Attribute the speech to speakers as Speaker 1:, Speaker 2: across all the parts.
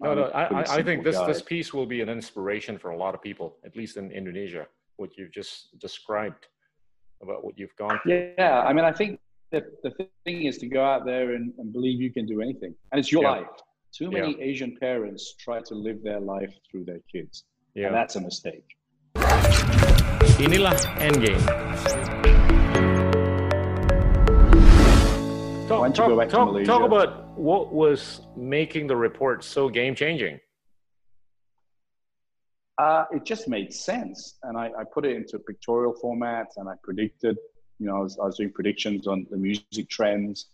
Speaker 1: No,
Speaker 2: I'm
Speaker 1: no. I, I think this
Speaker 2: guy.
Speaker 1: this piece will be an inspiration for a lot of people, at least in Indonesia. What you've just described about what you've gone. through.
Speaker 2: Yeah, I mean, I think that the thing is to go out there and, and believe you can do anything, and it's your
Speaker 1: Yeah.
Speaker 2: life. Too many Asian parents try to live their life through their kids, and
Speaker 1: Yeah.
Speaker 2: that's a mistake.
Speaker 1: Inilah Endgame. Talk,
Speaker 2: Why don't you
Speaker 1: talk,
Speaker 2: go back to
Speaker 1: talk,
Speaker 2: Malaysia?
Speaker 1: talk about what was making the report so game changing.
Speaker 2: Uh, it just made sense, and I, I put it into pictorial format, and I predicted. You know, I was, I was doing predictions on the music trends,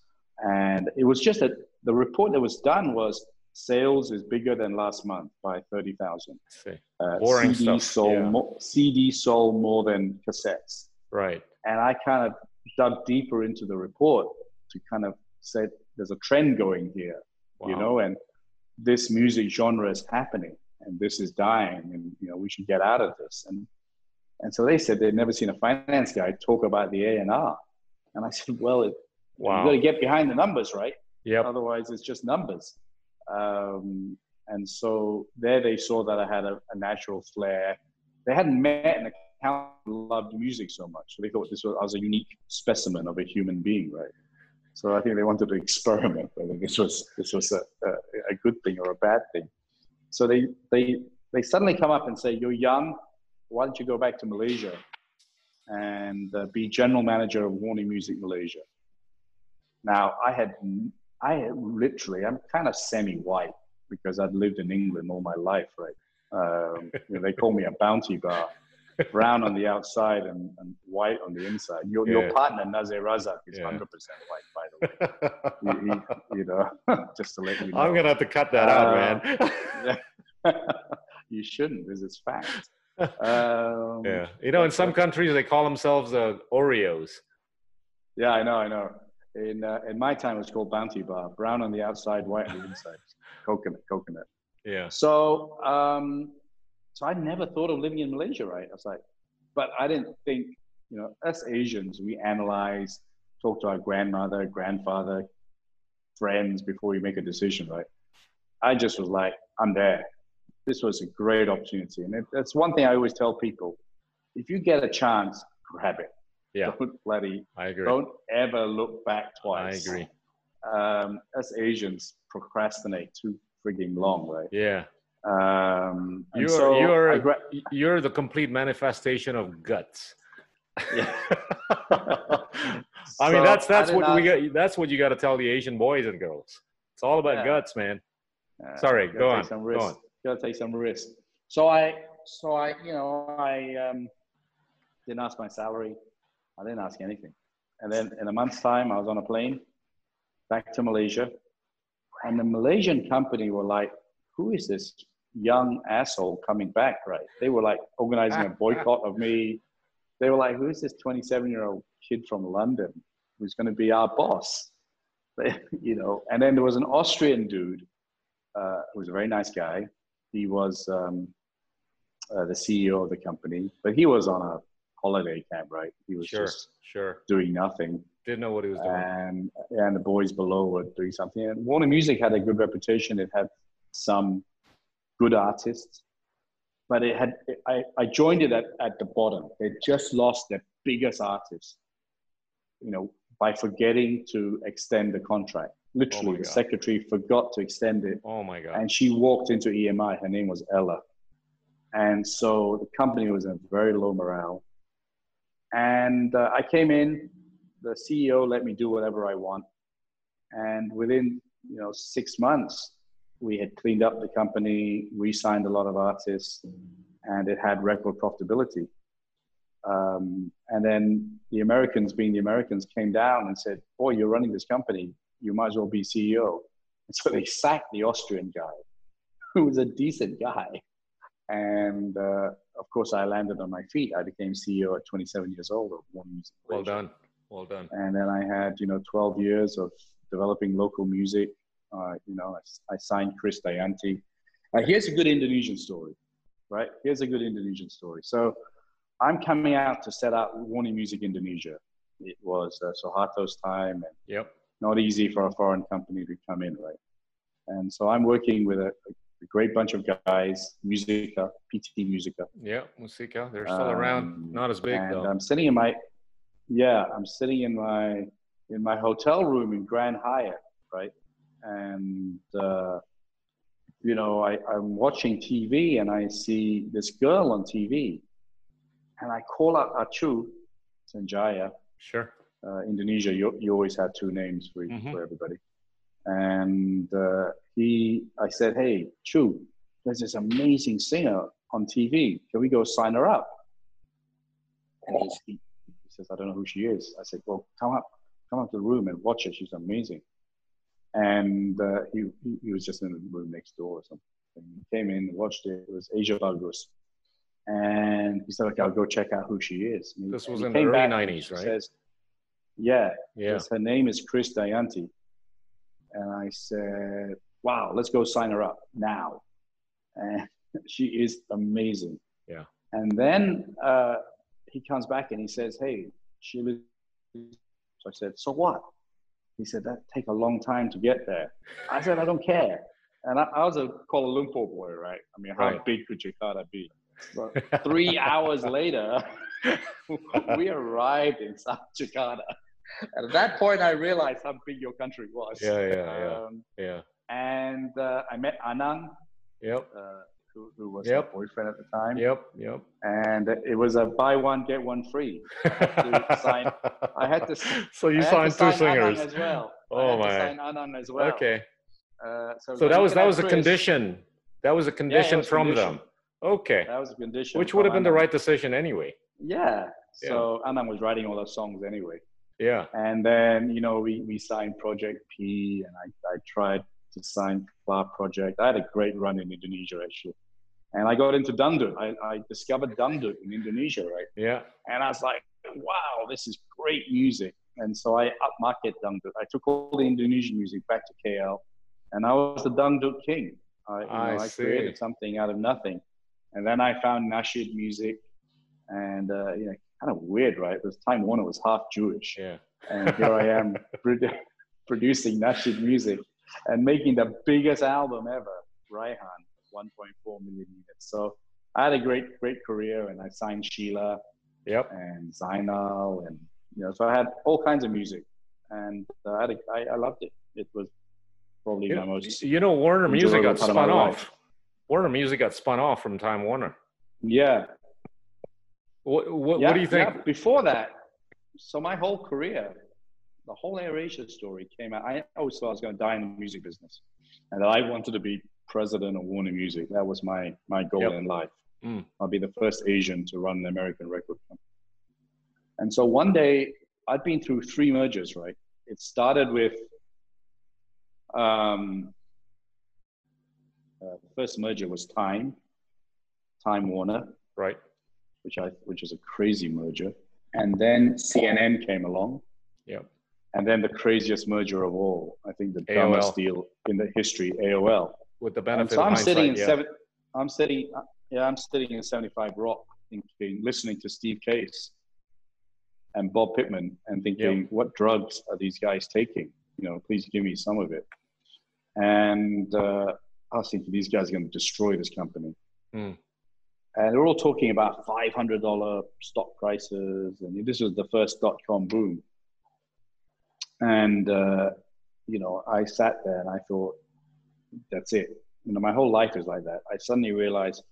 Speaker 2: and it was just that the report that was done was sales is bigger than last month by thirty thousand.
Speaker 1: See.
Speaker 2: Uh,
Speaker 1: Boring
Speaker 2: CD
Speaker 1: stuff,
Speaker 2: sold
Speaker 1: yeah.
Speaker 2: more, CD sold more than cassettes,
Speaker 1: Right.
Speaker 2: and I kind of dug deeper into the report to kind of say there's a trend going here, you know, and this music genre is happening and this is dying, and you know we should get out of this. And and so they said they'd never seen a finance guy talk about the A and R, and I said, well, it, you got to get behind the numbers, right?
Speaker 1: Yep.
Speaker 2: Otherwise, it's just numbers. Um, and so there they saw that I had a, a natural flair. They hadn't met an accountant loved music so much. So they thought this was, I was a unique specimen of a human being, right? So I think they wanted to experiment whether this was this was a, a, good thing or a bad thing. So they they they suddenly come up and say, "You're young. Why don't you go back to Malaysia and uh, be general manager of Warner Music Malaysia?" Now I had I had literally I'm kind of semi-white because I'd lived in England all my life, right? Um, you know, they call me a bounty bar, brown on the outside and, and white on the inside. Your,
Speaker 1: Yeah.
Speaker 2: your partner Nazir Razak is
Speaker 1: Yeah.
Speaker 2: 100% white, by the way. He- he- you know, just to let you know.
Speaker 1: I'm gonna have to cut that out,
Speaker 2: Uh,
Speaker 1: man.
Speaker 2: you shouldn't, because it's fact. Um,
Speaker 1: yeah. You know, in some countries they call themselves uh, Oreos.
Speaker 2: Yeah, I know, I know. In uh, in my time, it was called Bounty Bar. Brown on the outside, white on the inside. Coconut, coconut.
Speaker 1: Yeah.
Speaker 2: So, um, so I never thought of living in Malaysia, right? I was like, but I didn't think, you know, us Asians, we analyze, talk to our grandmother, grandfather, friends before we make a decision, right? I just was like, I'm there. This was a great opportunity. And it, that's one thing I always tell people. If you get a chance, grab it.
Speaker 1: Yeah.
Speaker 2: Don't bloody,
Speaker 1: I agree.
Speaker 2: don't ever look back twice.
Speaker 1: I agree.
Speaker 2: Um, us Asians procrastinate too frigging long, right?
Speaker 1: Yeah.
Speaker 2: Um,
Speaker 1: You're
Speaker 2: so
Speaker 1: you're
Speaker 2: gra-
Speaker 1: you're the complete manifestation of guts.
Speaker 2: Yeah.
Speaker 1: I mean,
Speaker 2: So
Speaker 1: that's
Speaker 2: I
Speaker 1: that's what
Speaker 2: not-
Speaker 1: we got. That's what you got to tell the Asian boys and girls. It's all about
Speaker 2: Yeah.
Speaker 1: guts, man.
Speaker 2: Uh,
Speaker 1: Sorry, go on,
Speaker 2: Some
Speaker 1: go
Speaker 2: risk.
Speaker 1: on.
Speaker 2: Gotta take some risk. So I, so I, you know, I um, didn't ask my salary. I didn't ask anything. And then in a month's time, I was on a plane back to Malaysia, and the Malaysian company were like, "Who is this young asshole coming back?" Right? They were like organizing a boycott of me. They were like, "Who is this 27-year-old kid from London who's going to be our boss?" you know. And then there was an Austrian dude uh, who was a very nice guy. He was um, uh, the CEO of the company, but he was on a holiday camp, right? He was
Speaker 1: Sure,
Speaker 2: just
Speaker 1: sure.
Speaker 2: doing nothing,
Speaker 1: Didn't know what he was doing.
Speaker 2: and and the boys below were doing something. And Warner Music had a good reputation. It had some good artists, but it had. I, I joined it at, at the bottom. They just lost their biggest artist, you know, by forgetting to extend the contract. Literally,
Speaker 1: my
Speaker 2: the secretary forgot to extend it
Speaker 1: oh my god.
Speaker 2: and she walked into EMI. Her name was Ella, and so the company was in very low morale. And uh, I came in. The CEO let me do whatever I want, and within you know six months, we had cleaned up the company, re-signed a lot of artists, and it had record profitability. Um, and then the Americans, being the Americans, came down and said, "Boy, you're running this company. You might as well be CEO." And so they sacked the Austrian guy, who was a decent guy. And uh, of course, I landed on my feet. I became CEO at 27 years old of Warner Music.
Speaker 1: well done. Well done.
Speaker 2: And then I had, you know, 12 years of developing local music. Uh, you know, I, I signed Krisdayanti. Uh, here's a good Indonesian story, right? Here's a good Indonesian story. So I'm coming out to set up Warner Music Indonesia. It was uh, Suharto's time and
Speaker 1: Yep.
Speaker 2: not easy for a foreign company to come in, right? And so I'm working with a, a great bunch of guys, Musica, PT Musica.
Speaker 1: Yeah, Musica. They're still um, around, not as big
Speaker 2: and
Speaker 1: though.
Speaker 2: I'm sitting in my, yeah, I'm sitting in my in my hotel room in Grand Hyatt, right? And uh, you know, I, I'm watching TV and I see this girl on TV, and I call out Achu Sanjaya.
Speaker 1: Sure.
Speaker 2: Uh, Indonesia, you, you always had two names for, mm-hmm. for everybody. And uh, he, I said, hey, Chu, there's this amazing singer on TV. Can we go sign her up? And he, he says, I don't know who she is. I said, well, come up, come up to the room and watch her. She's amazing. And uh, he, he was just in the room next door or something. He came in, watched it. It was Asia Bagus. And he said, okay, I'll go check out who she is.
Speaker 1: And this was in the early 90s, right?
Speaker 2: Says, yeah.
Speaker 1: Yeah.
Speaker 2: Her name is Krisdayanti. And I said, wow, let's go sign her up now. And she is amazing.
Speaker 1: Yeah.
Speaker 2: And then uh, he comes back and he says, hey, she lives. So I said, so what? He said, that take a long time to get there. I said, I don't care. And I, I was a Kuala Lumpur boy, right? I mean, how
Speaker 1: Right.
Speaker 2: big could Jakarta be? But three hours later, we arrived in South Jakarta. And at that point, I realized how big your country was.
Speaker 1: Yeah, yeah, yeah.
Speaker 2: Um,
Speaker 1: Yeah.
Speaker 2: and uh, I met Anang,
Speaker 1: Yep.
Speaker 2: uh, who, who was
Speaker 1: Yep.
Speaker 2: my boyfriend at the time.
Speaker 1: Yep. Yep.
Speaker 2: And it was a buy one, get one free. to sign- I had to,
Speaker 1: so you
Speaker 2: I had
Speaker 1: signed two singers.
Speaker 2: As well. I
Speaker 1: Oh,
Speaker 2: had
Speaker 1: my.
Speaker 2: sign Anang as well.
Speaker 1: Okay.
Speaker 2: Uh, so,
Speaker 1: So that was that
Speaker 2: at
Speaker 1: was a condition. That was a condition
Speaker 2: was
Speaker 1: from
Speaker 2: condition.
Speaker 1: them. Okay.
Speaker 2: That was a condition.
Speaker 1: Which would have been the right decision anyway.
Speaker 2: Yeah. So Anang was writing all those songs anyway.
Speaker 1: Yeah.
Speaker 2: And then, you know, we, we signed Project P and I, I tried to sign Club Project. I had a great run in Indonesia actually. And I got into Dangdut. I, I discovered Dangdut in Indonesia, right?
Speaker 1: Yeah.
Speaker 2: And I was like, wow, this is great music. And so I upmarket Dangdut. I took all the Indonesian music back to KL and I was the Dangdut king. I, you know,
Speaker 1: I
Speaker 2: created something out of nothing. And then I found Nasheed music and, uh, you know, kind of weird, right? Because Time Warner was half Jewish
Speaker 1: Yeah.
Speaker 2: and here I am produ- producing Nasheed music and making the biggest album ever, Raihan, 1.4 million units. So I had a great, great career, and I signed Sheila
Speaker 1: Yep.
Speaker 2: and Zainal, and you know, so I had all kinds of music, and uh, I, had a, I, I loved it. It was probably
Speaker 1: You
Speaker 2: my
Speaker 1: know,
Speaker 2: most
Speaker 1: you know, Warner Music got
Speaker 2: of
Speaker 1: spun
Speaker 2: life.
Speaker 1: off. Warner Music got spun off from Time Warner.
Speaker 2: yeah.
Speaker 1: What, what,
Speaker 2: yeah,
Speaker 1: what do you think?
Speaker 2: yeah. Before that, so my whole career, the whole AirAsia story came out. I always thought I was going to die in the music business, and that I wanted to be president of Warner Music. That was my my goal
Speaker 1: Yep.
Speaker 2: in life.
Speaker 1: Mm.
Speaker 2: I'll be the first Asian to run an American record company. And so one day, I'd been through three mergers. Right, it started with. Um, uh, the first merger was Time, Time Warner,
Speaker 1: Right.
Speaker 2: which I which is a crazy merger. And then CNN came along,
Speaker 1: Yep.
Speaker 2: and then the craziest merger of all, I think the
Speaker 1: AOL.
Speaker 2: dumbest deal in the history, AOL.
Speaker 1: With the benefit
Speaker 2: so
Speaker 1: of
Speaker 2: I'm sitting in
Speaker 1: yeah.
Speaker 2: seven, I'm sitting, yeah, I'm sitting in 75 Rock, thinking, listening to Steve Case and Bob Pittman, and thinking, what drugs are these guys taking? You know, please give me some of it. And uh, I was thinking, these guys are going to destroy this company.
Speaker 1: Hmm.
Speaker 2: And they're all talking about $500 stock prices, and this was the first dot com boom. And uh, you know, I sat there and I thought, that's it. You know, my whole life is like that. I suddenly realized,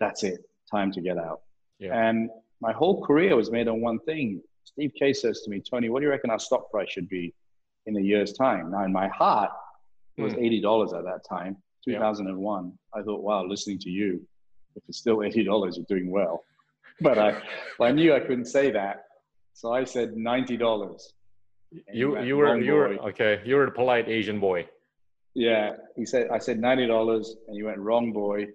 Speaker 2: that's it. Time to get out.
Speaker 1: Yeah.
Speaker 2: And my whole career was made on one thing. Steve Case says to me, Tony, what do you reckon our stock price should be in a year's time? Now, in my heart, it was
Speaker 1: Hmm.
Speaker 2: $80 at that time,
Speaker 1: Yeah.
Speaker 2: 2001. I thought, wow, listening to you, if it's still $80, you're doing well. But I, I knew I couldn't say that. So I said $90. And
Speaker 1: You you were you were okay. You were a polite Asian boy.
Speaker 2: Yeah, he said, I said $90 and you went, wrong boy,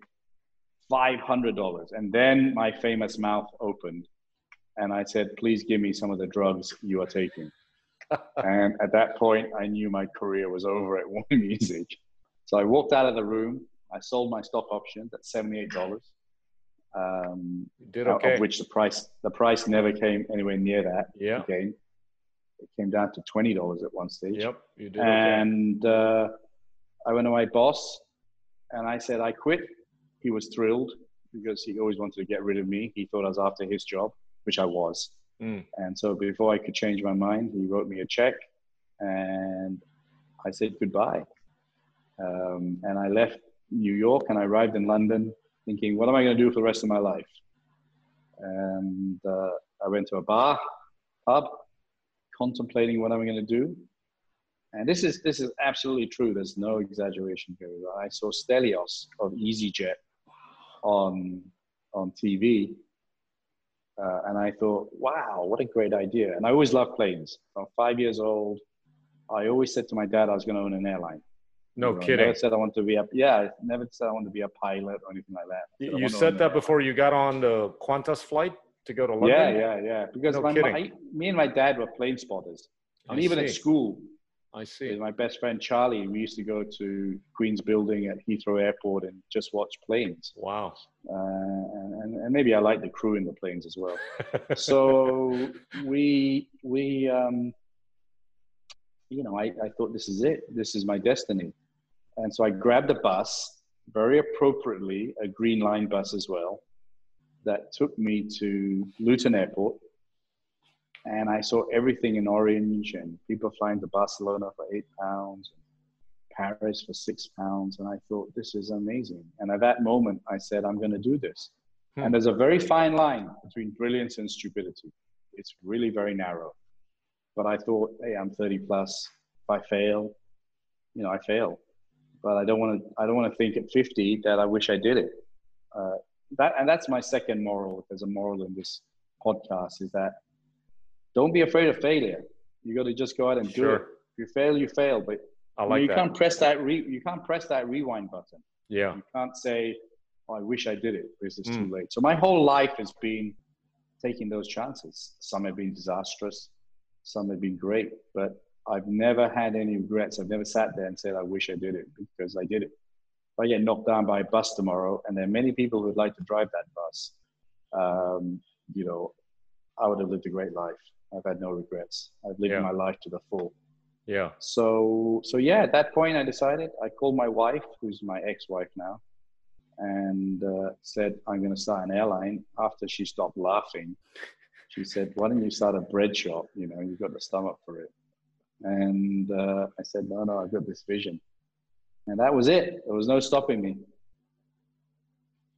Speaker 2: $500. And then my famous mouth opened and I said, please give me some of the drugs you are taking. and at that point, I knew my career was over at Warner Music. So I walked out of the room. I sold my stock options at $78. Um,
Speaker 1: You did okay.
Speaker 2: Of which the price, the price never came anywhere near that
Speaker 1: yeah.
Speaker 2: again. It came down to $20 at one stage
Speaker 1: Yep. You did okay.
Speaker 2: and uh, I went to my boss and I said, I quit. He was thrilled because he always wanted to get rid of me. He thought I was after his job, which I was. Mm. And so before I could change my mind, he wrote me a check and I said goodbye. Um, and I left New York and I arrived in London thinking, what am I going to do for the rest of my life? And uh, I went to a bar, pub, contemplating what I'm going to do. And this is this is absolutely true. There's no exaggeration here. I saw Stelios of EasyJet on on TV, uh, and I thought, wow, what a great idea! And I always loved planes. From five years old, I always said to my dad I was going to own an airline.
Speaker 1: No
Speaker 2: you know,
Speaker 1: kidding.
Speaker 2: I never said I want to be a yeah. I never said I want to be a pilot or anything like that.
Speaker 1: You, you said that before you got on the Qantas flight to go to London.
Speaker 2: Yeah, yeah, yeah. Because
Speaker 1: no
Speaker 2: my,
Speaker 1: kidding.
Speaker 2: me and my dad were plane spotters, and
Speaker 1: I
Speaker 2: even
Speaker 1: see.
Speaker 2: at school,
Speaker 1: I see.
Speaker 2: with my best friend Charlie, we used to go to Queen's Building at Heathrow Airport and just watch planes.
Speaker 1: Wow.
Speaker 2: Uh, and, and maybe I like the crew in the planes as well. so we we um, you know I, I thought this is it. This is my destiny. And so I grabbed a bus, very appropriately, a green line bus as well, that took me to Luton Airport. And I saw everything in orange and people flying to Barcelona for eight pounds, Paris for six pounds. And I thought, this is amazing. And at that moment, I said, I'm going to do this.
Speaker 1: Hmm.
Speaker 2: And there's a very fine line between brilliance and stupidity. It's really very narrow. But I thought, hey, I'm 30 plus. If I fail, you know, I fail but I don't want to. I don't want to think at 50 that I wish I did it. Uh, that and that's my second moral. If there's a moral in this podcast, is that don't be afraid of failure. You got to just go out and do it. If you fail, you fail. But
Speaker 1: I
Speaker 2: you,
Speaker 1: like
Speaker 2: you can't press that. Re, you can't press that rewind button.
Speaker 1: Yeah.
Speaker 2: You can't say, oh, "I wish I did it," because it's
Speaker 1: Mm.
Speaker 2: too late. So my whole life has been taking those chances. Some have been disastrous, some have been great, but I've never had any regrets. I've never sat there and said, I wish I did it because I did it. If I get knocked down by a bus tomorrow, and there are many people who'd like to drive that bus, um, you know, I would have lived a great life. I've had no regrets. I've lived
Speaker 1: Yeah.
Speaker 2: my life to the full.
Speaker 1: Yeah.
Speaker 2: So, so yeah, at that point, I decided. I called my wife, who's my ex-wife now, and uh, said, "I'm going to start an airline." After she stopped laughing, she said, "Why don't you start a bread shop? You know, you've got the stomach for it." And uh, I said, "No, no, I've got this vision," and that was it. There was no stopping me.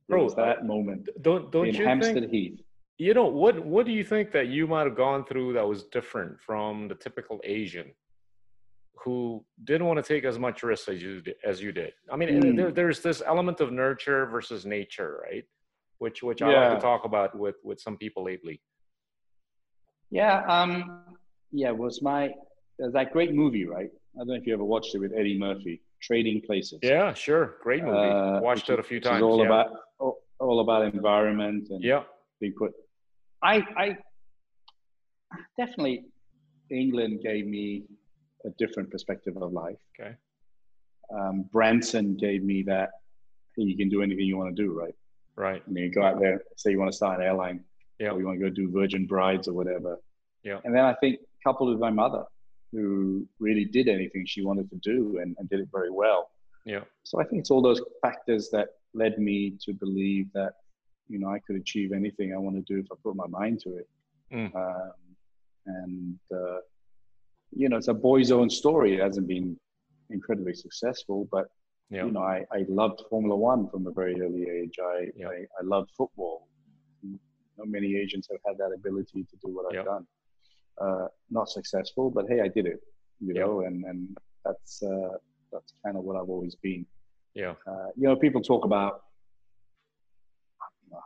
Speaker 2: It
Speaker 1: Bro,
Speaker 2: was that moment
Speaker 1: Don't don't
Speaker 2: in
Speaker 1: you
Speaker 2: Hampstead
Speaker 1: think?
Speaker 2: Heath.
Speaker 1: You know what? What do you think that you might have gone through that was different from the typical Asian, who didn't want to take as much risk as you did, as you did? I mean,
Speaker 2: Mm.
Speaker 1: there, there's this element of nurture versus nature, right? Which which I like
Speaker 2: Yeah.
Speaker 1: to talk about with with some people lately.
Speaker 2: Yeah, um, yeah, it was my there's that great movie, right? I don't know if you ever watched it with Eddie Murphy, Trading Places.
Speaker 1: Yeah, sure, great movie.
Speaker 2: Uh,
Speaker 1: Watched it a few times.
Speaker 2: all
Speaker 1: yeah.
Speaker 2: about all, all about environment and
Speaker 1: yeah,
Speaker 2: being put. I I definitely England gave me a different perspective of life.
Speaker 1: Okay.
Speaker 2: Um, Branson gave me that hey, you can do anything you want to do, right?
Speaker 1: right.
Speaker 2: Know, you go out there, say you want to start an airline,
Speaker 1: Yeah.
Speaker 2: or you want to go do Virgin Brides or whatever.
Speaker 1: Yeah.
Speaker 2: And then I think coupled with my mother, who really did anything she wanted to do and, and did it very well.
Speaker 1: Yeah,
Speaker 2: So I think it's all those factors that led me to believe that, you know, I could achieve anything I want to do if I put my mind to it.
Speaker 1: Mm.
Speaker 2: Um, and, uh, you know, it's a boy's own story. It hasn't been incredibly successful, but,
Speaker 1: yeah,
Speaker 2: you know, I, I loved Formula One from a very early age. I,
Speaker 1: Yeah.
Speaker 2: I, I loved football. Not many agents have had that ability to do what I've
Speaker 1: Yeah.
Speaker 2: done. Uh, not successful, but hey, I did it, you know, and, and that's, uh, that's kind of what I've always been.
Speaker 1: yeah,
Speaker 2: Uh, you know, people talk about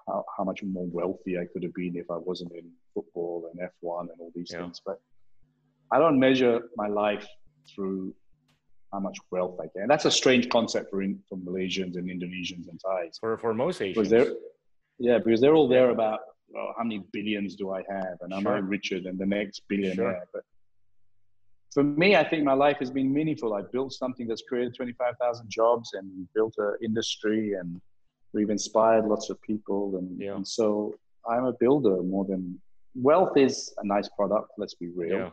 Speaker 2: how, how much more wealthy I could have been if I wasn't in football and F1 and all these
Speaker 1: Yeah.
Speaker 2: things. But I don't measure my life through how much wealth I get. And that's a strange concept for, in, for Malaysians and Indonesians and Thais.
Speaker 1: for for most Asians.
Speaker 2: Because yeah, because they're all there about, well, how many billions do I have? And am I
Speaker 1: Sure.
Speaker 2: richer than the next billionaire?
Speaker 1: Sure.
Speaker 2: But for me, I think my life has been meaningful. I built something that's created 25,000 jobs and built an industry and we've inspired lots of people. And,
Speaker 1: Yeah.
Speaker 2: and so I'm a builder more than wealth is a nice product. Let's be real,
Speaker 1: yeah,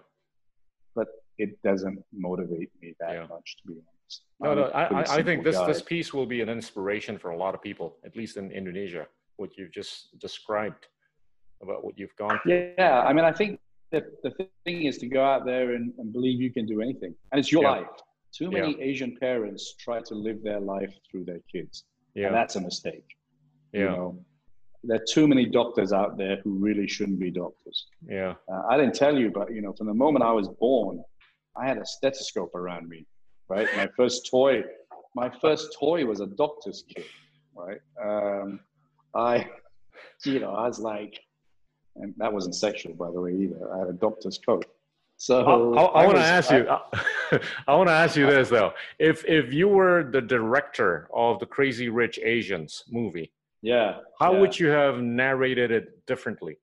Speaker 2: but it doesn't motivate me that
Speaker 1: Yeah.
Speaker 2: much to be honest.
Speaker 1: No, no, I, I think this
Speaker 2: guy.
Speaker 1: this piece will be an inspiration for a lot of people, at least in Indonesia. What you've just described about what you've gone through.
Speaker 2: Yeah, I mean, I think that the thing is to go out there and, and believe you can do anything, and it's your life. Too many Asian parents try to live their life through their kids, and
Speaker 1: Yeah,
Speaker 2: that's a mistake. You
Speaker 1: yeah,
Speaker 2: know, there are too many doctors out there who really shouldn't be doctors.
Speaker 1: yeah.
Speaker 2: Uh, I didn't tell you, but you know, from the moment I was born, I had a stethoscope around me. Right, my first toy, my first toy was a doctor's kit. Right, um, I, you know, I was like, and that wasn't sexual, by the way, either. I had a doctor's coat. So
Speaker 1: I, I, want to ask
Speaker 2: I-
Speaker 1: you. I, want to ask you this though: if if you were the director of the Crazy Rich Asians movie,
Speaker 2: yeah.
Speaker 1: how
Speaker 2: yeah.
Speaker 1: would you have narrated it differently?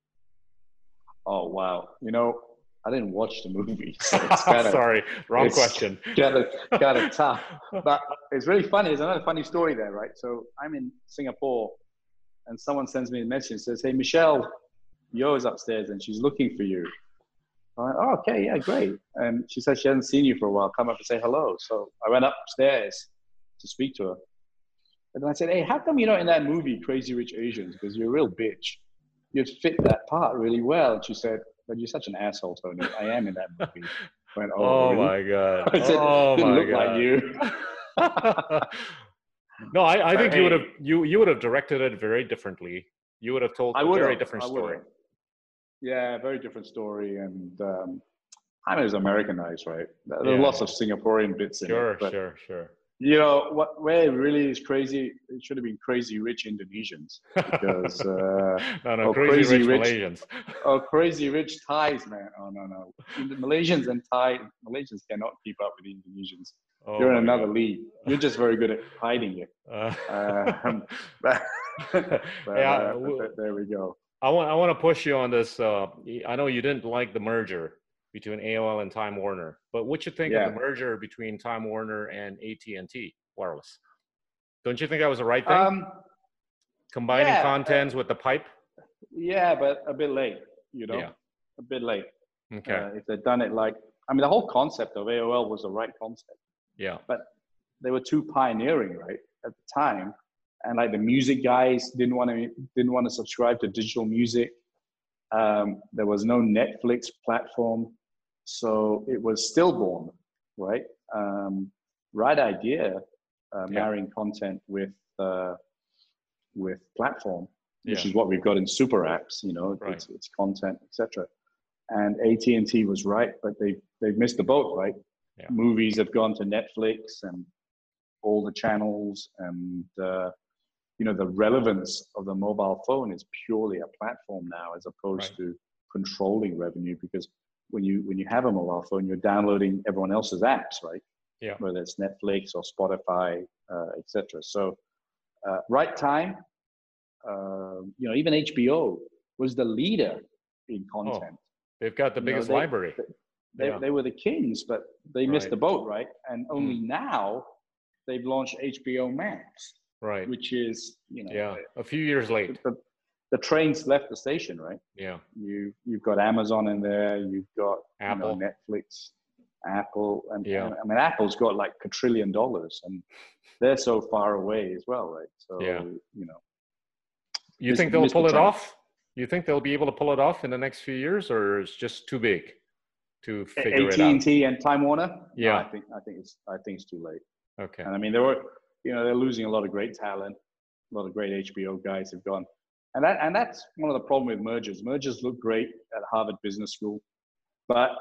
Speaker 2: Oh wow! You know, I didn't watch the movie, so it's kind of
Speaker 1: Sorry, wrong question.
Speaker 2: Got of got of tough. But it's really funny. There's another funny story there, right? So I'm in Singapore, and someone sends me a message and says, "Hey, Michelle, Yeoh's upstairs, and she's looking for you." I went, "Oh, okay, yeah, great." And she said she hasn't seen you for a while. Come up and say hello. So I went upstairs to speak to her, and then I said, "Hey, how come you're not in that movie, Crazy Rich Asians? Because you're a real bitch. You'd fit that part really well." And she said, "But you're such an asshole, Tony. I am in that movie." I went,
Speaker 1: Oh,
Speaker 2: "Oh, really?"
Speaker 1: my god!
Speaker 2: I said,
Speaker 1: oh
Speaker 2: didn't
Speaker 1: my
Speaker 2: look
Speaker 1: god!
Speaker 2: like you.
Speaker 1: no, I, I think you would have you you would have directed it very differently. You would have told
Speaker 2: I
Speaker 1: a very different
Speaker 2: I would
Speaker 1: story.
Speaker 2: Yeah, very different story, and um, I mean, it was Americanized, right? There there are
Speaker 1: Yeah.
Speaker 2: lots of Singaporean bits in
Speaker 1: Sure,
Speaker 2: it, but
Speaker 1: sure, sure.
Speaker 2: you know what? Where it really is crazy, it should have been crazy rich Indonesians because uh,
Speaker 1: no, no, crazy,
Speaker 2: crazy
Speaker 1: rich, Malaysians.
Speaker 2: oh, crazy rich Thais, man. Oh no, no, the Malaysians and Thai Malaysians cannot keep up with the Indonesians.
Speaker 1: Oh
Speaker 2: You're in another
Speaker 1: God.
Speaker 2: league. You're just very good at hiding it.
Speaker 1: Uh,
Speaker 2: Um, but, but,
Speaker 1: Yeah,
Speaker 2: uh,
Speaker 1: w-
Speaker 2: but there we go.
Speaker 1: I want I want to push you on this. Uh, I know you didn't like the merger between AOL and Time Warner, but what you think
Speaker 2: Yeah.
Speaker 1: of the merger between Time Warner and AT and T Wireless? Don't you think that was the right thing?
Speaker 2: Um,
Speaker 1: Combining
Speaker 2: yeah, uh,
Speaker 1: contents with the pipe.
Speaker 2: Yeah, but a bit late, you know,
Speaker 1: Yeah.
Speaker 2: a bit late.
Speaker 1: Okay.
Speaker 2: Uh, if they'd done it like, I mean, the whole concept of AOL was the right concept.
Speaker 1: yeah.
Speaker 2: But they were too pioneering, right, at the time, and like the music guys didn't want to didn't want to subscribe to digital music. Um, there was no Netflix platform, so it was stillborn, right? Um, right idea, uh,
Speaker 1: Yeah.
Speaker 2: marrying content with uh, with platform which
Speaker 1: Yeah.
Speaker 2: is what we've got in super apps. You know,
Speaker 1: Right.
Speaker 2: it's, it's content, etc. And AT and T was right, but they they've missed the boat. Right,
Speaker 1: Yeah.
Speaker 2: movies have gone to Netflix and all the channels, and uh, you know the relevance of the mobile phone is purely a platform now, as opposed
Speaker 1: Right.
Speaker 2: to controlling revenue. Because when you when you have a mobile phone, you're downloading everyone else's apps, right?
Speaker 1: Yeah.
Speaker 2: Whether it's Netflix or Spotify, uh, etc. So, uh, right time uh, you know, even HBO was the leader in content.
Speaker 1: They've got the
Speaker 2: You know,
Speaker 1: biggest
Speaker 2: they-
Speaker 1: library.
Speaker 2: They,
Speaker 1: yeah.
Speaker 2: they were the kings, but they missed the boat, right? And only now they've launched HBO Max,
Speaker 1: Right.
Speaker 2: which is, you know,
Speaker 1: Yeah. A few years late.
Speaker 2: the, the train's left the station, right?
Speaker 1: Yeah.
Speaker 2: You you've got Amazon in there, you've got you know, Netflix, Apple, and,
Speaker 1: Yeah.
Speaker 2: I mean Apple's got like a trillion dollars, and they're so far away as well, right? So
Speaker 1: Yeah.
Speaker 2: you know,
Speaker 1: You think they'll
Speaker 2: the
Speaker 1: pull it
Speaker 2: train.
Speaker 1: off? You think they'll be able to pull it off in the next few years, or it's just too big to figure
Speaker 2: AT
Speaker 1: it out?
Speaker 2: AT&T and Time Warner. No,
Speaker 1: Yeah.
Speaker 2: I think I think it's I think it's too late.
Speaker 1: Okay.
Speaker 2: And I mean, there were, you know, they're losing a lot of great talent. A lot of great HBO guys have gone, and that and that's one of the problem with mergers. Mergers look great at Harvard Business School, but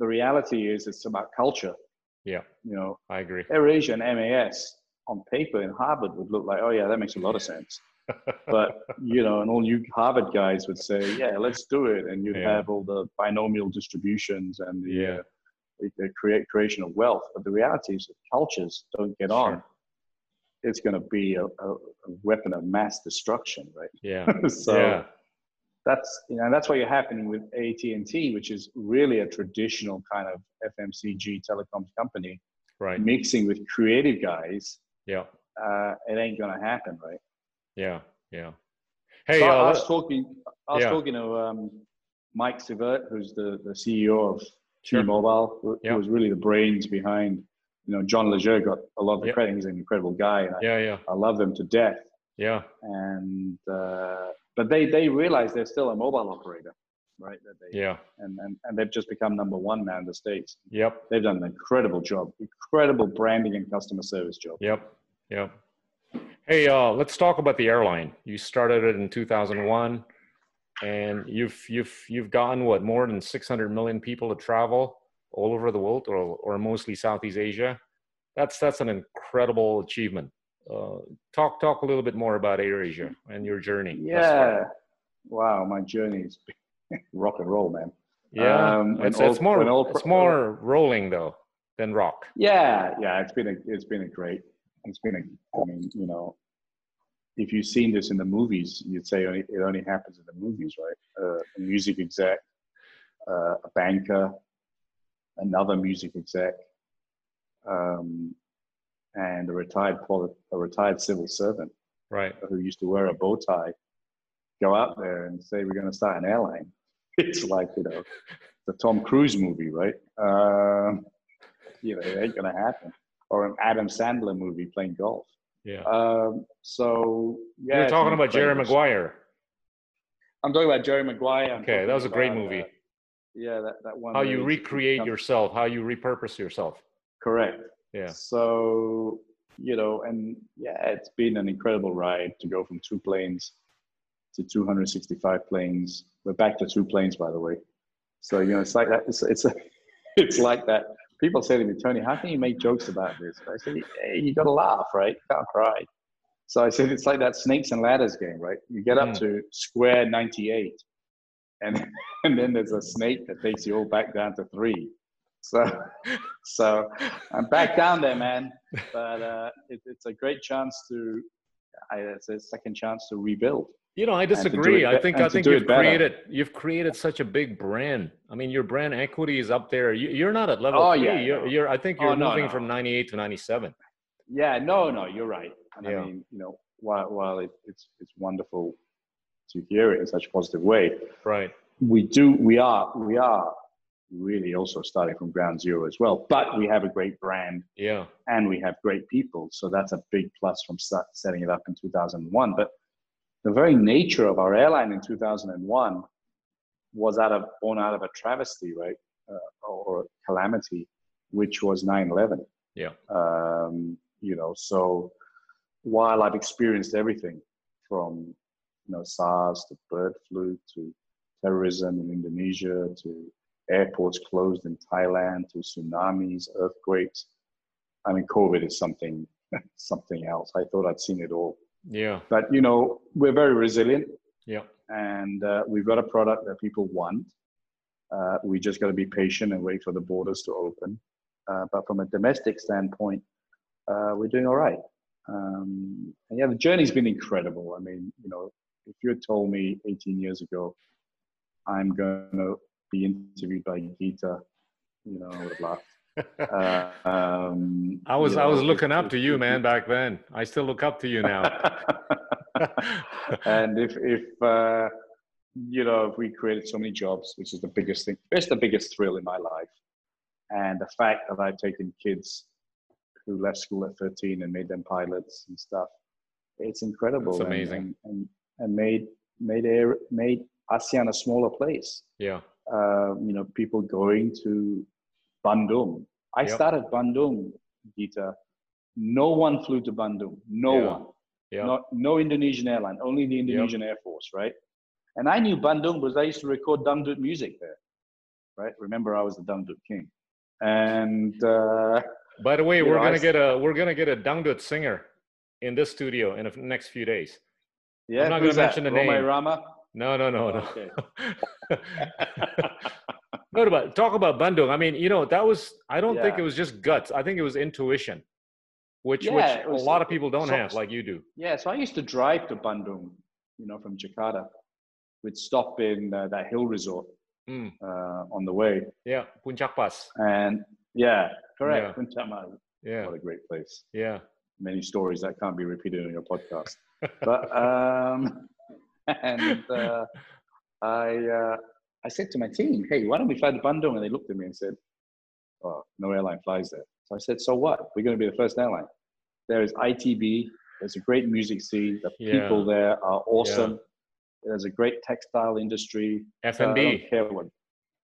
Speaker 2: the reality is it's about culture.
Speaker 1: Yeah,
Speaker 2: You know,
Speaker 1: I agree.
Speaker 2: AirAsia and MAS on paper in Harvard would look like, oh yeah, that makes a lot of sense. But you know, and all you Harvard guys would say, yeah, let's do it, and you'd
Speaker 1: Yeah.
Speaker 2: have all the binomial distributions and the,
Speaker 1: Yeah.
Speaker 2: uh, the, the create creation of wealth. But the reality is, if cultures don't get on,
Speaker 1: Sure.
Speaker 2: It's going to be a, a, a weapon of mass destruction, right?
Speaker 1: Yeah.
Speaker 2: so
Speaker 1: yeah.
Speaker 2: that's you know that's what you're happening with AT and T, which is really a traditional kind of FMCG telecoms company
Speaker 1: Right.
Speaker 2: mixing with creative guys.
Speaker 1: Yeah.
Speaker 2: Uh, it ain't going to happen, right?
Speaker 1: Yeah. Yeah. Hey,
Speaker 2: so I,
Speaker 1: uh,
Speaker 2: I was talking. I was
Speaker 1: Yeah.
Speaker 2: talking to um, Mike Sievert, who's the, the CEO of
Speaker 1: Sure.
Speaker 2: T-Mobile, who,
Speaker 1: Yeah.
Speaker 2: who was really the brains behind you know, John Legere got a lot of the
Speaker 1: Yep.
Speaker 2: credit. He's an incredible guy, and I,
Speaker 1: Yeah, yeah,
Speaker 2: I love them to death.
Speaker 1: yeah,
Speaker 2: And uh, but they they realize they're still a mobile operator, right? That they,
Speaker 1: yeah,
Speaker 2: and, and and they've just become number one now in the states.
Speaker 1: yep,
Speaker 2: They've done an incredible job, incredible branding and customer service job.
Speaker 1: yep, yep. Hey, uh, let's talk about the airline. You started it in 2001, and you've you've you've gotten what more than 600 million people to travel all over the world, or or mostly Southeast Asia. That's that's an incredible achievement. Uh, talk talk a little bit more about AirAsia and your journey.
Speaker 2: Yeah. Wow, my journey is rock and roll, man.
Speaker 1: Yeah,
Speaker 2: Um,
Speaker 1: it's,
Speaker 2: all-
Speaker 1: it's more it's more rolling though than rock.
Speaker 2: Yeah, yeah, it's been a it's been a great it's been a I mean, you know, if you've seen this in the movies, you'd say only, it only happens in the movies, right? Uh, a music exec, uh, a banker, another music exec, um, and a retired a retired civil servant
Speaker 1: Right.
Speaker 2: who used to wear a bow tie go out there and say we're going to start an airline. It's like you know the Tom Cruise movie, right? Um, you know, it ain't going to happen. Or an Adam Sandler movie playing golf.
Speaker 1: Yeah.
Speaker 2: Um, so yeah,
Speaker 1: You're talking about Jerry Maguire.
Speaker 2: I'm talking about Jerry Maguire. I'm
Speaker 1: Okay, that was a great
Speaker 2: about,
Speaker 1: movie.
Speaker 2: uh, yeah, that, that one.
Speaker 1: How you recreate
Speaker 2: becomes-
Speaker 1: yourself, how you repurpose yourself.
Speaker 2: Correct.
Speaker 1: Yeah.
Speaker 2: So, you know, and yeah, it's been an incredible ride to go from two planes to 265 planes. We're back to two planes, by the way. So, you know, it's like that. It's, it's, a, it's like that. People say to me, Tony, how can you make jokes about this? I said, hey, you got to laugh, right? You can't cry. So I said, it's like that snakes and ladders game, right? You get up
Speaker 1: Mm.
Speaker 2: to square 98 and, and then there's a snake that takes you all back down to three. So, so I'm back down there, man. But uh, it, it's a great chance to, I, it's a second chance to rebuild.
Speaker 1: You know, I disagree.
Speaker 2: it
Speaker 1: I think I think you've created you've created such a big brand. I mean, your brand equity is up there. You, you're not at level
Speaker 2: Oh,
Speaker 1: three.
Speaker 2: yeah,
Speaker 1: You're, you're I think
Speaker 2: Oh,
Speaker 1: you're
Speaker 2: no,
Speaker 1: moving
Speaker 2: no.
Speaker 1: from 98 to 97.
Speaker 2: Yeah, no, no, you're right. And
Speaker 1: Yeah.
Speaker 2: I mean, you know, while, while it, it's, it's wonderful to hear it in such a positive way,
Speaker 1: Right.
Speaker 2: we do, we are, we are really also starting from ground zero as well. But we have a great brand
Speaker 1: Yeah.
Speaker 2: and we have great people. So that's a big plus from setting it up in 2001. But the very nature of our airline in 2001 was out of born out of a travesty, right, uh, or, or calamity, which was 9/11.
Speaker 1: Yeah.
Speaker 2: Um, you know, so while I've experienced everything from you know SARS to bird flu to terrorism in Indonesia to airports closed in Thailand to tsunamis, earthquakes. I mean, COVID is something something else. I thought I'd seen it all,
Speaker 1: Yeah.
Speaker 2: but you know, we're very resilient,
Speaker 1: Yeah.
Speaker 2: and uh, we've got a product that people want. Uh, we just got to be patient and wait for the borders to open. Uh, but from a domestic standpoint, uh, we're doing all right. Um, and yeah, the journey's been incredible. I mean, you know, if you had told me 18 years ago, I'm going to be interviewed by Gita, you know, I would have laughed. Uh, um,
Speaker 1: I was
Speaker 2: you
Speaker 1: I was looking up to you, man, back then. I still look up to you now.
Speaker 2: and if if uh, you know if we created so many jobs, which is the biggest thing, it's the biggest thrill in my life, and the fact that I've taken kids who left school at 13 and made them pilots and stuff, it's incredible. It's
Speaker 1: amazing.
Speaker 2: And, and, and made made air, made ASEAN a smaller place.
Speaker 1: yeah.
Speaker 2: Um, you know, people going to Bandung. I
Speaker 1: Yep.
Speaker 2: started Bandung, Gita. No one flew to Bandung. No
Speaker 1: Yeah.
Speaker 2: one.
Speaker 1: Yeah.
Speaker 2: Not, no Indonesian airline, only the Indonesian Air Force, right? And I knew Bandung because I used to record dangdut music there, right? Remember, I was the dangdut king. And uh,
Speaker 1: By the way, we're
Speaker 2: know,
Speaker 1: gonna get a we're gonna get a dangdut singer in this studio in the next few days.
Speaker 2: Yeah,
Speaker 1: not gonna mention the name.
Speaker 2: Rama.
Speaker 1: No, no, no, no.
Speaker 2: Okay.
Speaker 1: no, talk about Bandung. I mean, you know, that was I don't think it was just guts. I think it was intuition, which
Speaker 2: Yeah,
Speaker 1: which
Speaker 2: was-
Speaker 1: a lot of people don't
Speaker 2: so-
Speaker 1: have, like you do.
Speaker 2: Yeah, so I used to drive to Bandung, you know, from Jakarta. We'd stop in uh, that hill resort
Speaker 1: Mm,
Speaker 2: uh, on the way.
Speaker 1: yeah, Puncak Pas.
Speaker 2: And yeah,
Speaker 1: Yeah.
Speaker 2: correct. Puncak Mas.
Speaker 1: Yeah,
Speaker 2: What a great place.
Speaker 1: yeah,
Speaker 2: Many stories that can't be repeated on your podcast. But um, and uh, I uh, I said to my team, "Hey, why don't we fly to Bandung?" And they looked at me and said, "Oh, no airline flies there." So I said, so what? We're going to be the first airline. There is ITB. There's a great music scene. The
Speaker 1: Yeah.
Speaker 2: people there are awesome. There's a great textile industry.
Speaker 1: F&B,
Speaker 2: don't care what.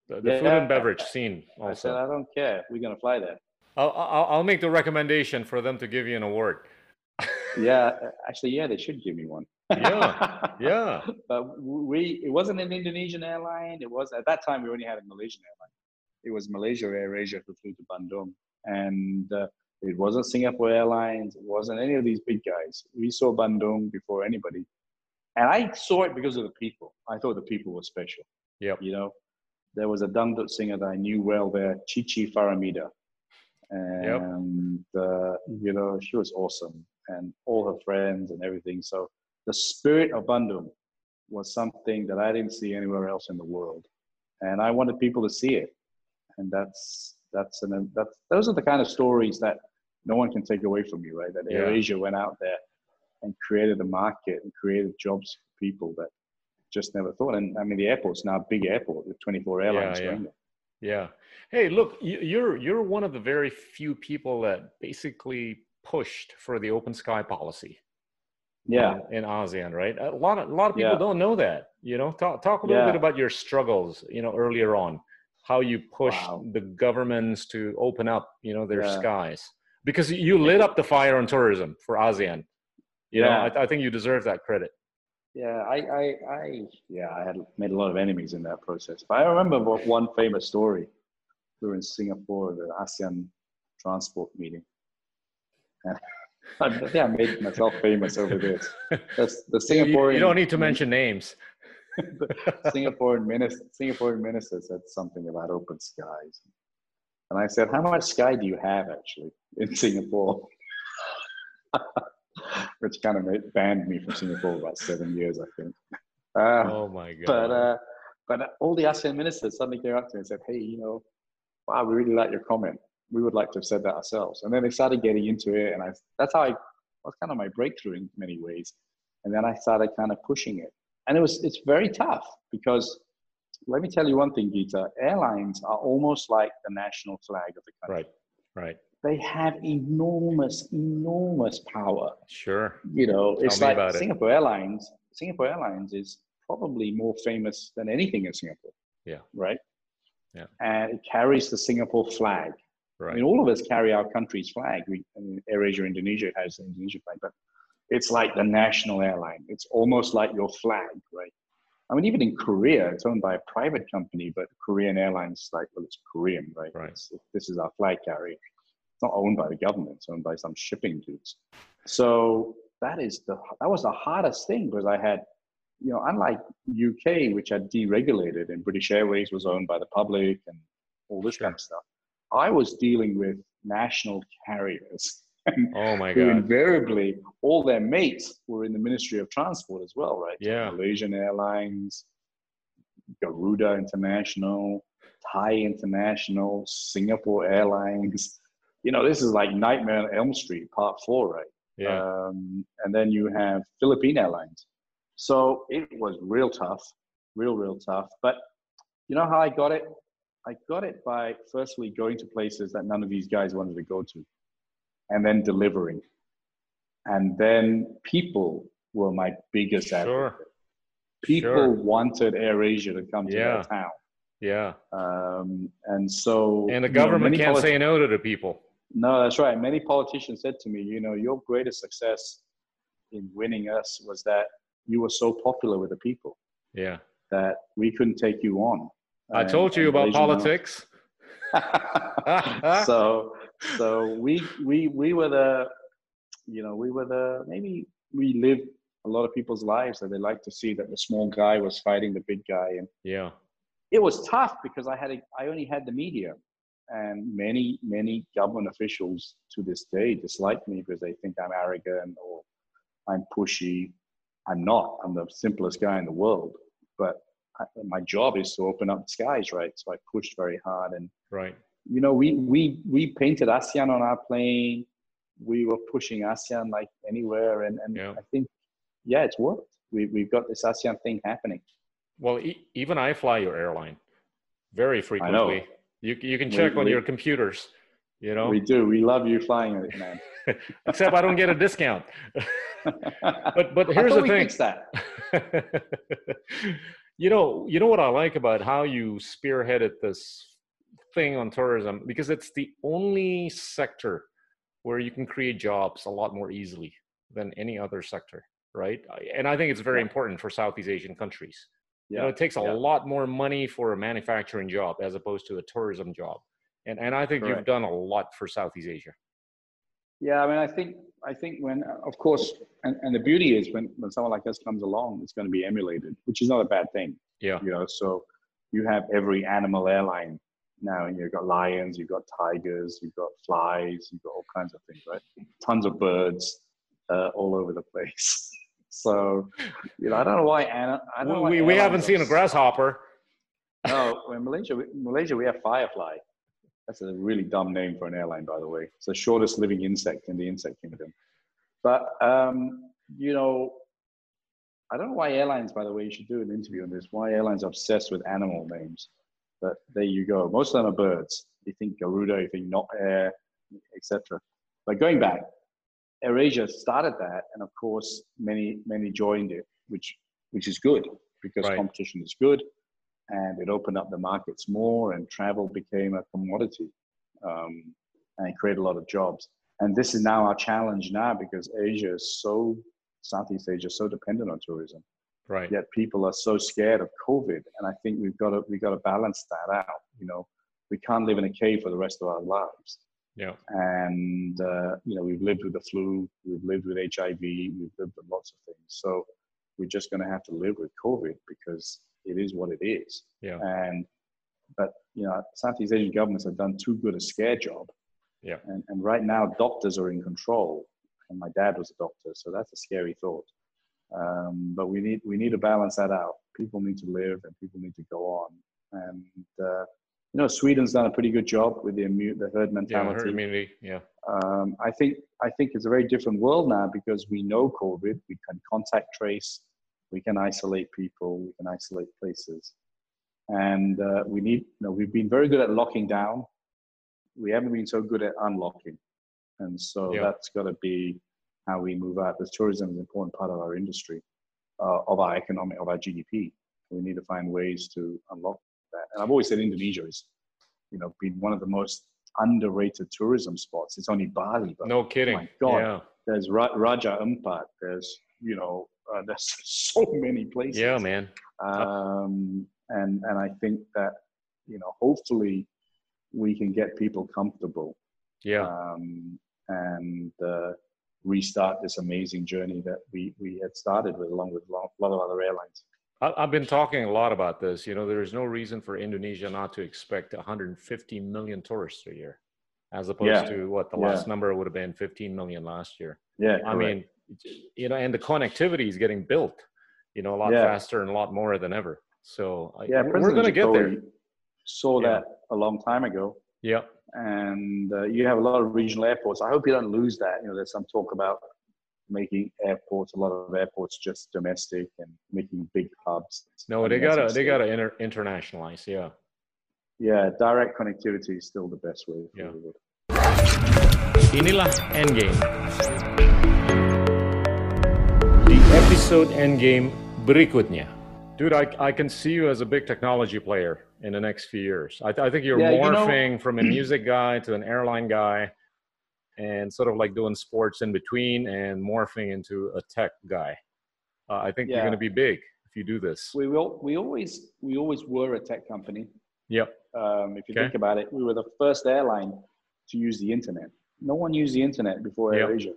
Speaker 1: the, the food and beverage scene
Speaker 2: I said,
Speaker 1: also.
Speaker 2: I don't care. We're going to fly there.
Speaker 1: I'll, I'll, I'll make the recommendation for them to give you an award.
Speaker 2: Yeah, actually, yeah, they should give me one.
Speaker 1: Yeah, Yeah.
Speaker 2: but we it wasn't an Indonesian airline. It was at that time we only had a Malaysian airline. It was Malaysia AirAsia who flew to Bandung, and uh, it wasn't Singapore Airlines. It wasn't any of these big guys. We saw Bandung before anybody, and I saw it because of the people. I thought the people were special.
Speaker 1: Yeah,
Speaker 2: You know, there was a dangdut singer that I knew well there, Cici Paramida, and uh, you know she was awesome, and all her friends and everything. So the spirit of Bandung was something that I didn't see anywhere else in the world, and I wanted people to see it, and that's that's an that's those are the kind of stories that no one can take away from you, right? That
Speaker 1: Yeah.
Speaker 2: AirAsia went out there and created a market and created jobs for people that just never thought. And I mean, the airport's now a big airport with 24 airlines
Speaker 1: yeah.
Speaker 2: going there.
Speaker 1: Yeah. Hey, look, you- you're you're one of the very few people that basically pushed for the open sky policy.
Speaker 2: Yeah.
Speaker 1: in, in ASEAN, right? A lot of a lot of people
Speaker 2: Yeah.
Speaker 1: don't know that. You know, talk talk a little
Speaker 2: Yeah.
Speaker 1: bit about your struggles. You know, earlier on, how you pushed
Speaker 2: Wow.
Speaker 1: the governments to open up, you know, their
Speaker 2: Yeah.
Speaker 1: skies because you lit up the fire on tourism for ASEAN. You know. I, I think you deserve that credit.
Speaker 2: Yeah, I, I, I, yeah, I had made a lot of enemies in that process. But I remember one famous story. We were in Singapore, the ASEAN transport meeting. And I, yeah, I made myself famous over this. That's the
Speaker 1: You,
Speaker 2: Singaporean.
Speaker 1: you don't need to mention names.
Speaker 2: Singaporean minister, Singaporean minister said something about open skies, and I said, "How much sky do you have actually in Singapore?" Which kind of made, banned me from Singapore about seven years, I think. Uh,
Speaker 1: Oh my god!
Speaker 2: but uh, but all the ASEAN ministers suddenly came up to me and said, "Hey, you know, wow, we really like your comment. We would like to have said that ourselves." And then they started getting into it, and I that's how I was kind of my breakthrough in many ways. And then I started kind of pushing it, and it was it's very tough because let me tell you one thing, Gita. Airlines are almost like the national flag of the country.
Speaker 1: right, right,
Speaker 2: They have enormous, enormous power
Speaker 1: sure.
Speaker 2: you know, it's like
Speaker 1: about it.
Speaker 2: Singapore Airlines. Singapore Airlines is probably more famous than anything in Singapore.
Speaker 1: Yeah.
Speaker 2: Right.
Speaker 1: Yeah.
Speaker 2: And it carries the Singapore flag.
Speaker 1: Right.
Speaker 2: I mean, all of us carry our country's flag. We, I mean, AirAsia Indonesia has the Indonesia flag, but it's like the national airline. It's almost like your flag, right? I mean, even in Korea, it's owned by a private company, but Korean Airlines, like, well, it's Korean, right?
Speaker 1: Right.
Speaker 2: It's, this is our flag carrier. It's not owned by the government. It's owned by some shipping dudes. So that is the that was the hardest thing because I had, you know, unlike UK, which had deregulated and British Airways was owned by the public and all this kind of stuff. I was dealing with national carriers
Speaker 1: Oh my
Speaker 2: who
Speaker 1: god!
Speaker 2: invariably all their mates were in the Ministry of Transport as well, right?
Speaker 1: Yeah.
Speaker 2: Malaysian Airlines, Garuda International, Thai International, Singapore Airlines. You know, this is like Nightmare on Elm Street, Part Four, right?
Speaker 1: Yeah,
Speaker 2: Um, and then you have Philippine Airlines. So it was real tough, real, real tough. But you know how I got it? I got it by firstly going to places that none of these guys wanted to go to, and then delivering. And then people were my biggest
Speaker 1: Sure.
Speaker 2: advocate. People
Speaker 1: Sure.
Speaker 2: wanted AirAsia to come to
Speaker 1: Yeah.
Speaker 2: their town.
Speaker 1: yeah.
Speaker 2: Um, and so
Speaker 1: And the
Speaker 2: you know,
Speaker 1: government can't
Speaker 2: politi-
Speaker 1: say no to the people.
Speaker 2: No, that's right. Many politicians said to me, you know, your greatest success in winning us was that you were so popular with the people
Speaker 1: Yeah.
Speaker 2: that we couldn't take you on.
Speaker 1: I
Speaker 2: And-
Speaker 1: told you about politics.
Speaker 2: So, so we we we were the, you know, we were the maybe we lived a lot of people's lives that they like to see that the small guy was fighting the big guy, and
Speaker 1: Yeah.
Speaker 2: it was tough because I had a, I only had the media, and many many government officials to this day dislike me because they think I'm arrogant or I'm pushy. I'm not. I'm the simplest guy in the world, but I, my job is to open up the skies, right? So I pushed very hard, and
Speaker 1: Right.
Speaker 2: you know, we we we painted ASEAN on our plane. We were pushing ASEAN like anywhere, and and
Speaker 1: Yeah.
Speaker 2: I think, yeah, it's worked. We we've got this ASEAN thing happening.
Speaker 1: Well, e- even I fly your airline very frequently. You you can
Speaker 2: We-
Speaker 1: check on
Speaker 2: we-
Speaker 1: your computers. You know,
Speaker 2: we do. We love you flying it, man.
Speaker 1: except I don't get a discount. but but here's the
Speaker 2: we
Speaker 1: thing.
Speaker 2: that.
Speaker 1: you know, you know what I like about how you spearheaded this thing on tourism because it's the only sector where you can create jobs a lot more easily than any other sector, right? And I think it's very important for Southeast Asian countries. You know, it takes a
Speaker 2: yeah.
Speaker 1: lot more money for a manufacturing job as opposed to a tourism job. And and I think you've done a lot for Southeast Asia.
Speaker 2: Yeah, I mean, I think I think when, of course, and, and the beauty is when when someone like us comes along, it's going to be emulated, which is not a bad thing.
Speaker 1: Yeah.
Speaker 2: You know, so you have every animal airline now, and you've got lions, you've got tigers, you've got flies, you've got all kinds of things, right? Tons of birds uh, all over the place. So, you know, I don't know why. Anna, I don't
Speaker 1: We, we haven't seen a grasshopper.
Speaker 2: no, in Malaysia, we- Malaysia we have firefly. That's a really dumb name for an airline, by the way. It's the shortest living insect in the insect kingdom. But um, you know, I don't know why airlines. By the way, you should do an interview on this. Why airlines are obsessed with animal names? But there you go. Most of them are birds. You think Garuda, you think Nok Air, etc. But going back, AirAsia started that, and of course, many many joined it, which which is good because
Speaker 1: Right.
Speaker 2: competition is good, and it opened up the markets more, and travel became a commodity, um, and it created a lot of jobs. And this is now our challenge now because Asia is so Southeast Asia is so dependent on tourism.
Speaker 1: Right.
Speaker 2: Yet people are so scared of COVID, and I think we've got to we have got to balance that out. You know, we can't live in a cave for the rest of our lives
Speaker 1: Yeah.
Speaker 2: and uh, you know we've lived with the flu we've lived with hiv we've lived with lots of things. So we're just going to have to live with covid because it is what it is.
Speaker 1: Yeah.
Speaker 2: and but you know southeast asian governments have done too good a scare job.
Speaker 1: Yeah.
Speaker 2: and, and right now doctors are in control. And my dad was a doctor so that's a scary thought. Um, but we need we need to balance that out. People need to live and people need to go on. And uh, you know sweden's done a pretty good job with the immune the herd
Speaker 1: Yeah.
Speaker 2: mentality
Speaker 1: Herd immunity. Yeah.
Speaker 2: um, I think I think it's a very different world now because we know COVID. We can contact trace, we can isolate people, we can isolate places, and uh, we need. You know, we've been very good at locking down. We haven't been so good at unlocking, and so
Speaker 1: Yeah.
Speaker 2: that's got to be how we move out. Because tourism is an important part of our industry, uh, of our economic, of our GDP. We need to find ways to unlock that. And I've always said Indonesia is, you know, been one of the most underrated tourism spots. It's only Bali, but
Speaker 1: No kidding.
Speaker 2: my God.
Speaker 1: Yeah.
Speaker 2: there's Ra- Raja Ampat. There's you know uh, there's so many places.
Speaker 1: Yeah, man.
Speaker 2: Um, and and I think that you know hopefully we can get people comfortable
Speaker 1: Yeah.
Speaker 2: um, and uh, restart this amazing journey that we we had started with along with a lot lot of other airlines.
Speaker 1: I- I've been talking a lot about this. You know, there is no reason for Indonesia not to expect 150 million tourists a year, as opposed
Speaker 2: Yeah.
Speaker 1: to what the
Speaker 2: Yeah.
Speaker 1: last number would have been 15 million last year.
Speaker 2: Yeah,
Speaker 1: I mean, you know, and the connectivity is getting built, you know, a lot
Speaker 2: Yeah.
Speaker 1: faster and a lot more than ever. So
Speaker 2: yeah,
Speaker 1: we're- we're going to get there.
Speaker 2: Saw that a long time ago.
Speaker 1: Yeah.
Speaker 2: and uh, you have a lot of regional airports. I hope you don't lose that. You know, there's some talk about making airports, a lot of airports just domestic and making big hubs.
Speaker 1: No, they
Speaker 2: mean, that's a
Speaker 1: gotta they gotta inter- internationalize. Yeah.
Speaker 2: Yeah, direct connectivity is still the best way
Speaker 1: Yeah.
Speaker 2: forward.
Speaker 1: Inilah Endgame. The episode Endgame berikutnya. Dude, I, I can see you as a big technology player in the next few years. I, I think you're
Speaker 2: Yeah, you know-
Speaker 1: morphing from a music guy to an airline guy and sort of like doing sports in between and morphing into a tech guy. Uh, I think you're going to be big if you do this.
Speaker 2: We will. We always we always were a tech company.
Speaker 1: Yep.
Speaker 2: Um, if you
Speaker 1: Okay.
Speaker 2: think about it, we were the first airline to use the internet. No one used the internet before
Speaker 1: Yeah.
Speaker 2: AirAsia.